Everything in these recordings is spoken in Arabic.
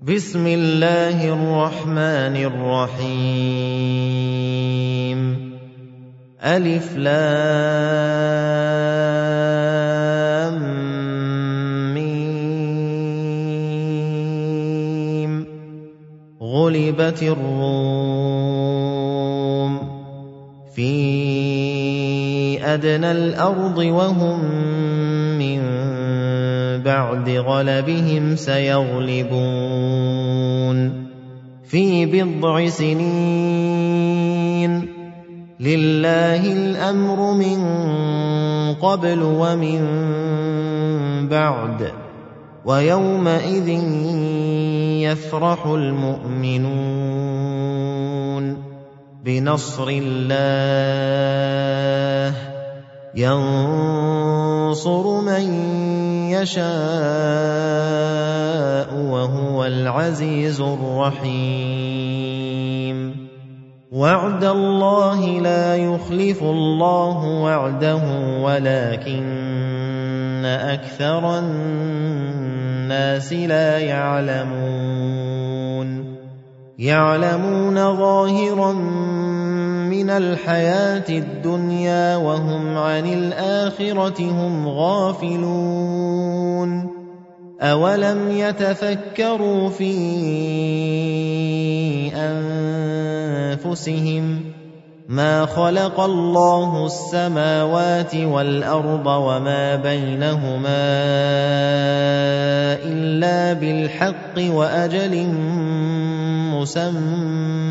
بسم الله الرحمن الرحيم ألف لام ميم غلبت الروم في أدنى الأرض وهم بعد غلبهم سيغلبون في بضع سنين. لله الأمر من قبل ومن بعد ويومئذ يفرح المؤمنون. بنصر الله ينصر من يَشَاءُ وَهُوَ الْعَزِيزُ الرَّحِيمُ. وَعْدَ اللَّهِ لَا يُخْلِفُ اللَّهُ وَعْدَهُ وَلَٰكِنَّ أَكْثَرَ النَّاسِ لَا يَعْلَمُونَ. يَعْلَمُونَ ظَاهِرًا مِنَ الْحَيَاةِ الدُّنْيَا وَهُمْ عَنِ الْآخِرَةِ هُمْ غَافِلُونَ أَوَلَمْ يَتَفَكَّرُوا فِي أَنفُسِهِم مَا خَلَقَ اللَّهُ السَّمَاوَاتِ وَالْأَرْضَ وَمَا بَيْنَهُمَا إِلَّا بِالْحَقِّ وَأَجَلٍ مُّسَمًّى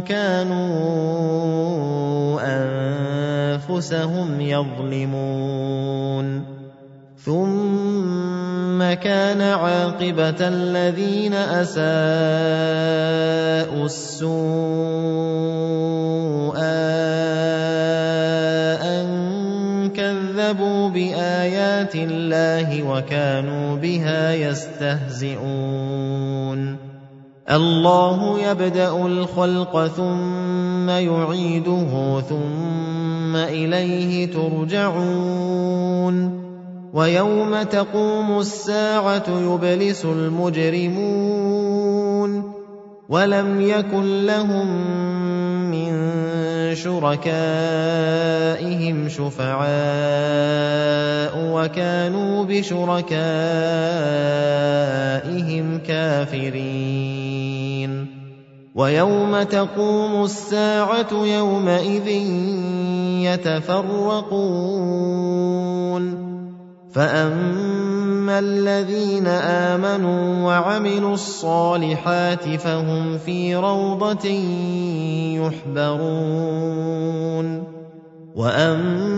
كَانُوا أَنفُسَهُمْ يَظْلِمُونَ. ثُمَّ كَانَ عَاقِبَةَ الَّذِينَ أَسَاءُوا السُّوأَىٰ أَن كَذَّبُوا بِآيَاتِ اللَّهِ وَكَانُوا بِهَا يَسْتَهْزِئُونَ. اللَّهُ يَبْدَأُ الْخَلْقَ ثُمَّ يُعِيدُهُ ثُمَّ إِلَيْهِ تُرْجَعُونَ وَيَوْمَ تَقُومُ السَّاعَةُ يُبْلِسُ الْمُجْرِمُونَ وَلَمْ يَكُن لَّهُم مِّن شُرَكَائِهِمْ شُفَعَاءُ وَكَانُوا بِشُرَكَائِهِمْ كَافِرِينَ وَيَوْمَ تَقُومُ السَّاعَةُ يَوْمَئِذٍ يَتَفَرَّقُونَ. فَأَمَّا الَّذِينَ آمَنُوا وَعَمِلُوا الصَّالِحَاتِ فَهُمْ فِي رَوْضَةٍ يُحْبَرُونَ. وَأَمَّا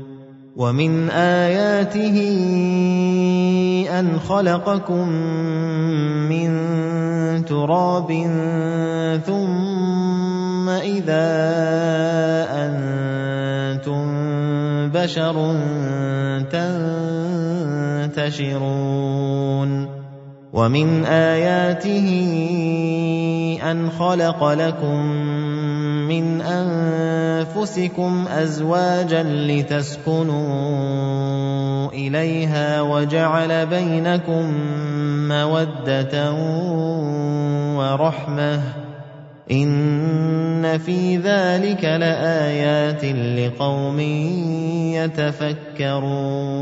وَمِنْ آيَاتِهِ أَنْ خَلَقَكُم مِّن تُرَابٍ ثُمَّ إِذَا أَنتُم بشر تنتشرون ومن اياته ان خلق لكم من أنفسكم أزواجا لتسكنوا إليها وجعل بينكم مودة ورحمة إن في ذلك لآيات لقوم يتفكرون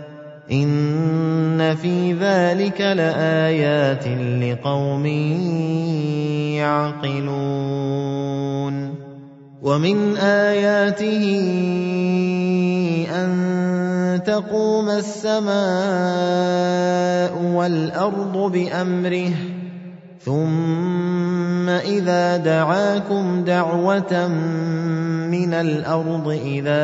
إِنَّ فِي ذَلِكَ لَآيَاتٍ لِقَوْمٍ يَعْقِلُونَ وَمِنْ آيَاتِهِ أَن تَقُومَ السَّمَاءُ وَالْأَرْضُ بِأَمْرِهِ ثُمَّ إِذَا دَعَاكُمْ دَعْوَةً مِّنَ الْأَرْضِ إِذَا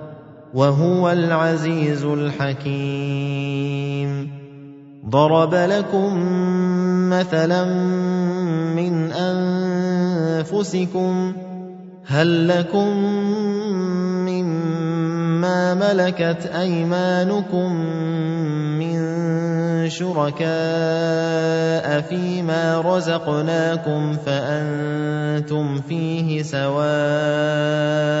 وَهُوَ الْعَزِيزُ الْحَكِيمُ. ضَرَبَ لَكُم مَّثَلًا مِّنْ أَنفُسِكُمْ هَل لَّكُم مِّمَّا مَلَكَتْ أَيْمَانُكُم مِّن شُرَكَاءَ فِيمَا رَزَقْنَاكُمْ فَأَنتُمْ فِيهِ سَوَاءٌ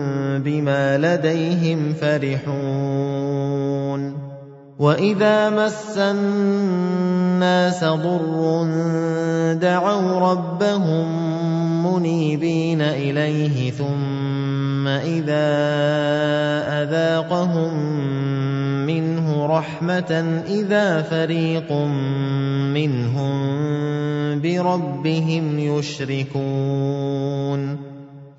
بما لديهم فرحون وإذا مس الناس ضر دعوا ربهم منيبين إليه ثم إذا أذاقهم منه رحمة إذا فريق منهم بربهم يشركون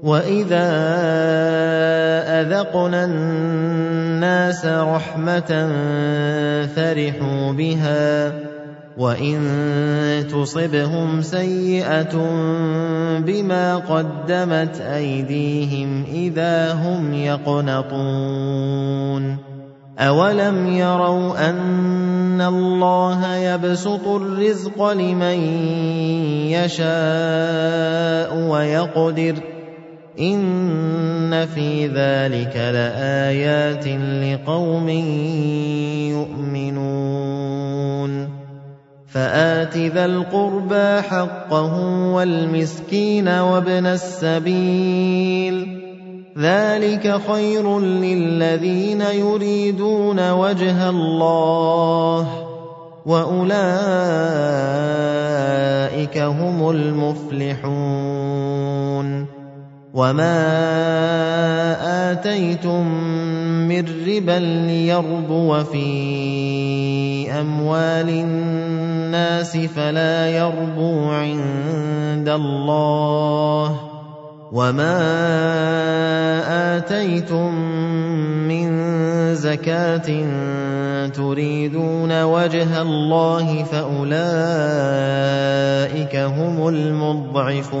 وَإِذَا أَذَقْنَا النَّاسَ رَحْمَةً فَرِحُوا بِهَا وَإِن تُصِبْهُمْ سَيِّئَةٌ بِمَا قَدَّمَتْ أَيْدِيهِمْ إِذَا هُمْ يَقْنَطُونَ أَوَلَمْ يَرَوْا أَنَّ اللَّهَ يَبْسُطُ الرِّزْقَ لِمَن يَشَاءُ وَيَقْدِرُ إِنَّ فِي ذَلِكَ لَآيَاتٍ لِقَوْمٍ يُؤْمِنُونَ فَآتِ ذَا الْقُرْبَىٰ حَقَّهُ وَالْمِسْكِينَ وَابْنَ السَّبِيلِ ۚ ذَٰلِكَ خَيْرٌ لِّلَّذِينَ يُرِيدُونَ وَجْهَ اللَّهِ ۖ وَأُولَٰئِكَ هُمُ الْمُفْلِحُونَ وَمَا آتَيْتُم مِّن رِّبًا لِّيَرْبُوَ فِي أَمْوَالِ النَّاسِ فَلَا يَرْبُو عِندَ اللَّهِ ۖ وَمَا آتَيْتُم مِّن زَكَاةٍ تُرِيدُونَ وَجْهَ اللَّهِ فَأُولَٰئِكَ هُمُ الْمُضْعِفُونَ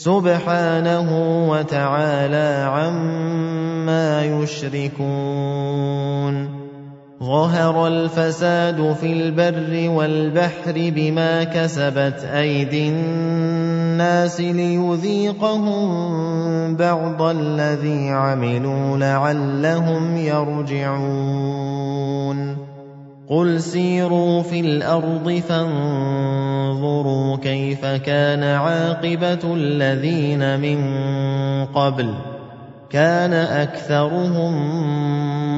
سُبْحَانَهُ وَتَعَالَىٰ عَمَّا يُشْرِكُونَ. ظَهَرَ الْفَسَادُ فِي الْبَرِّ وَالْبَحْرِ بِمَا كَسَبَتْ أَيْدِي النَّاسِ لِيُذِيقَهُم بَعْضَ الَّذِي عَمِلُوا لَعَلَّهُمْ يَرْجِعُونَ. قُلْ سِيرُوا فِي الْأَرْضِ فَانظُرُوا كَيْفَ كَانَ عَاقِبَةُ الَّذِينَ مِن قَبْلُ ۚ كَانَ أَكْثَرُهُم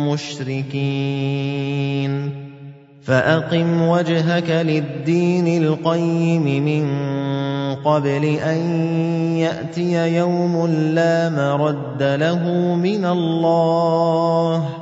مُّشْرِكِينَ فَأَقِمْ وَجْهَكَ لِلدِّينِ الْقَيِّمِ مِن قَبْلِ أَن يَأْتِيَ يَوْمٌ لَّا مَرَدَّ لَهُ مِنَ اللَّهِ ۖ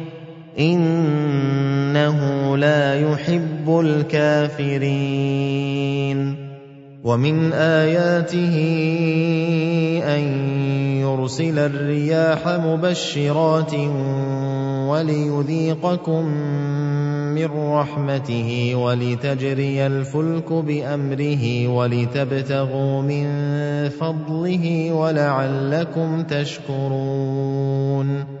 إِنَّهُ لَا يُحِبُّ الْكَافِرِينَ. وَمِنْ آيَاتِهِ أَن يُرْسِلَ الرِّيَاحَ مُبَشِّرَاتٍ وَلِيُذِيقَكُم مِّن رَّحْمَتِهِ وَلِتَجْرِيَ الْفُلْكُ بِأَمْرِهِ وَلِتَبْتَغُوا مِن فَضْلِهِ وَلَعَلَّكُمْ تَشْكُرُونَ.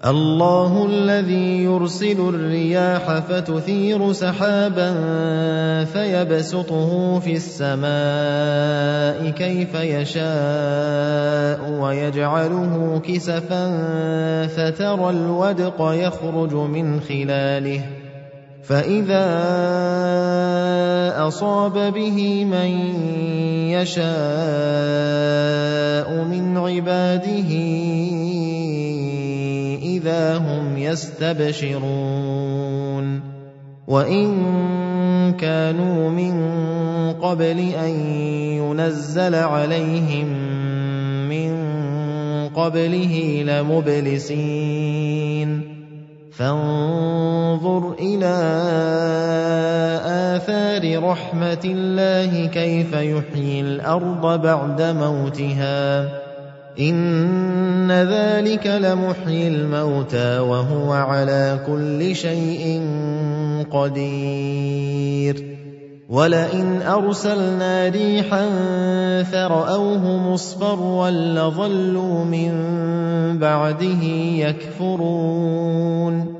اللَّهُ الَّذِي يُرْسِلُ الرِّيَاحَ فَتُثِيرُ سَحَابًا فَيَبْسُطُهُ فِي السَّمَاءِ كَيْفَ يَشَاءُ وَيَجْعَلُهُ كِسَفًا فَتَرَى الْوَدْقَ يَخْرُجُ مِنْ خِلَالِهِ فَإِذَا أَصَابَ بِهِ مَن يَشَاءُ مِنْ عِبَادِهِ إِذَا هُمْ يَسْتَبْشِرُونَ وَإِن كَانُوا مِن قَبْلِ أَن يُنَزَّلَ عَلَيْهِم مِّن قَبْلِهِ لَمُبْلِسِينَ فانظر إلى آثار رحمة الله كيف يحيي الأرض بعد موتها إن ذلك لمحيي الموتى وهو على كل شيء قدير ولئن أرسلنا ريحا فرأوه مصفرا لظلوا من بعده يكفرون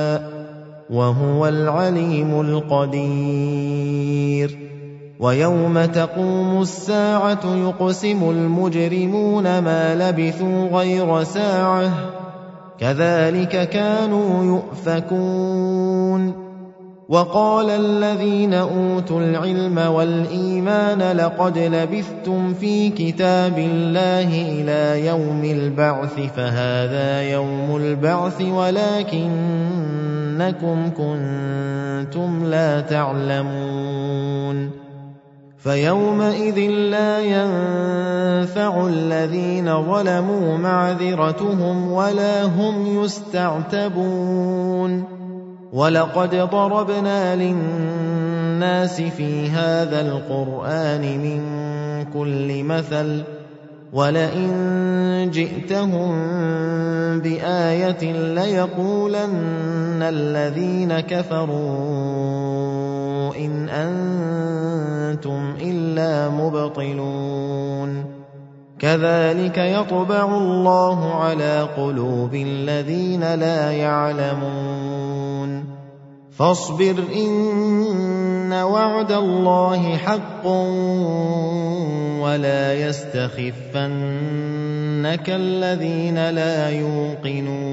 وهو العليم القدير. ويوم تقوم الساعة يقسم المجرمون ما لبثوا غير ساعة. كذلك كانوا يؤفكون. وقال الذين أوتوا العلم والإيمان لقد لبثتم في كتاب الله إلى يوم البعث فهذا يوم البعث ولكنكم كنتم لا تعلمون فيومئذ لا ينفع الذين ظلموا معذرتهم ولا هم يستعتبون ولقد ضربنا للناس في هذا القرآن من كل مثل ولئن جئتهم بآية ليقولن الذين كفروا إن أنتم إلا مبطلون كذلك يطبع الله على قلوب الذين لا يعلمون فاصبر إن وعد الله حق ولا يستخفنك الذين لا يوقنون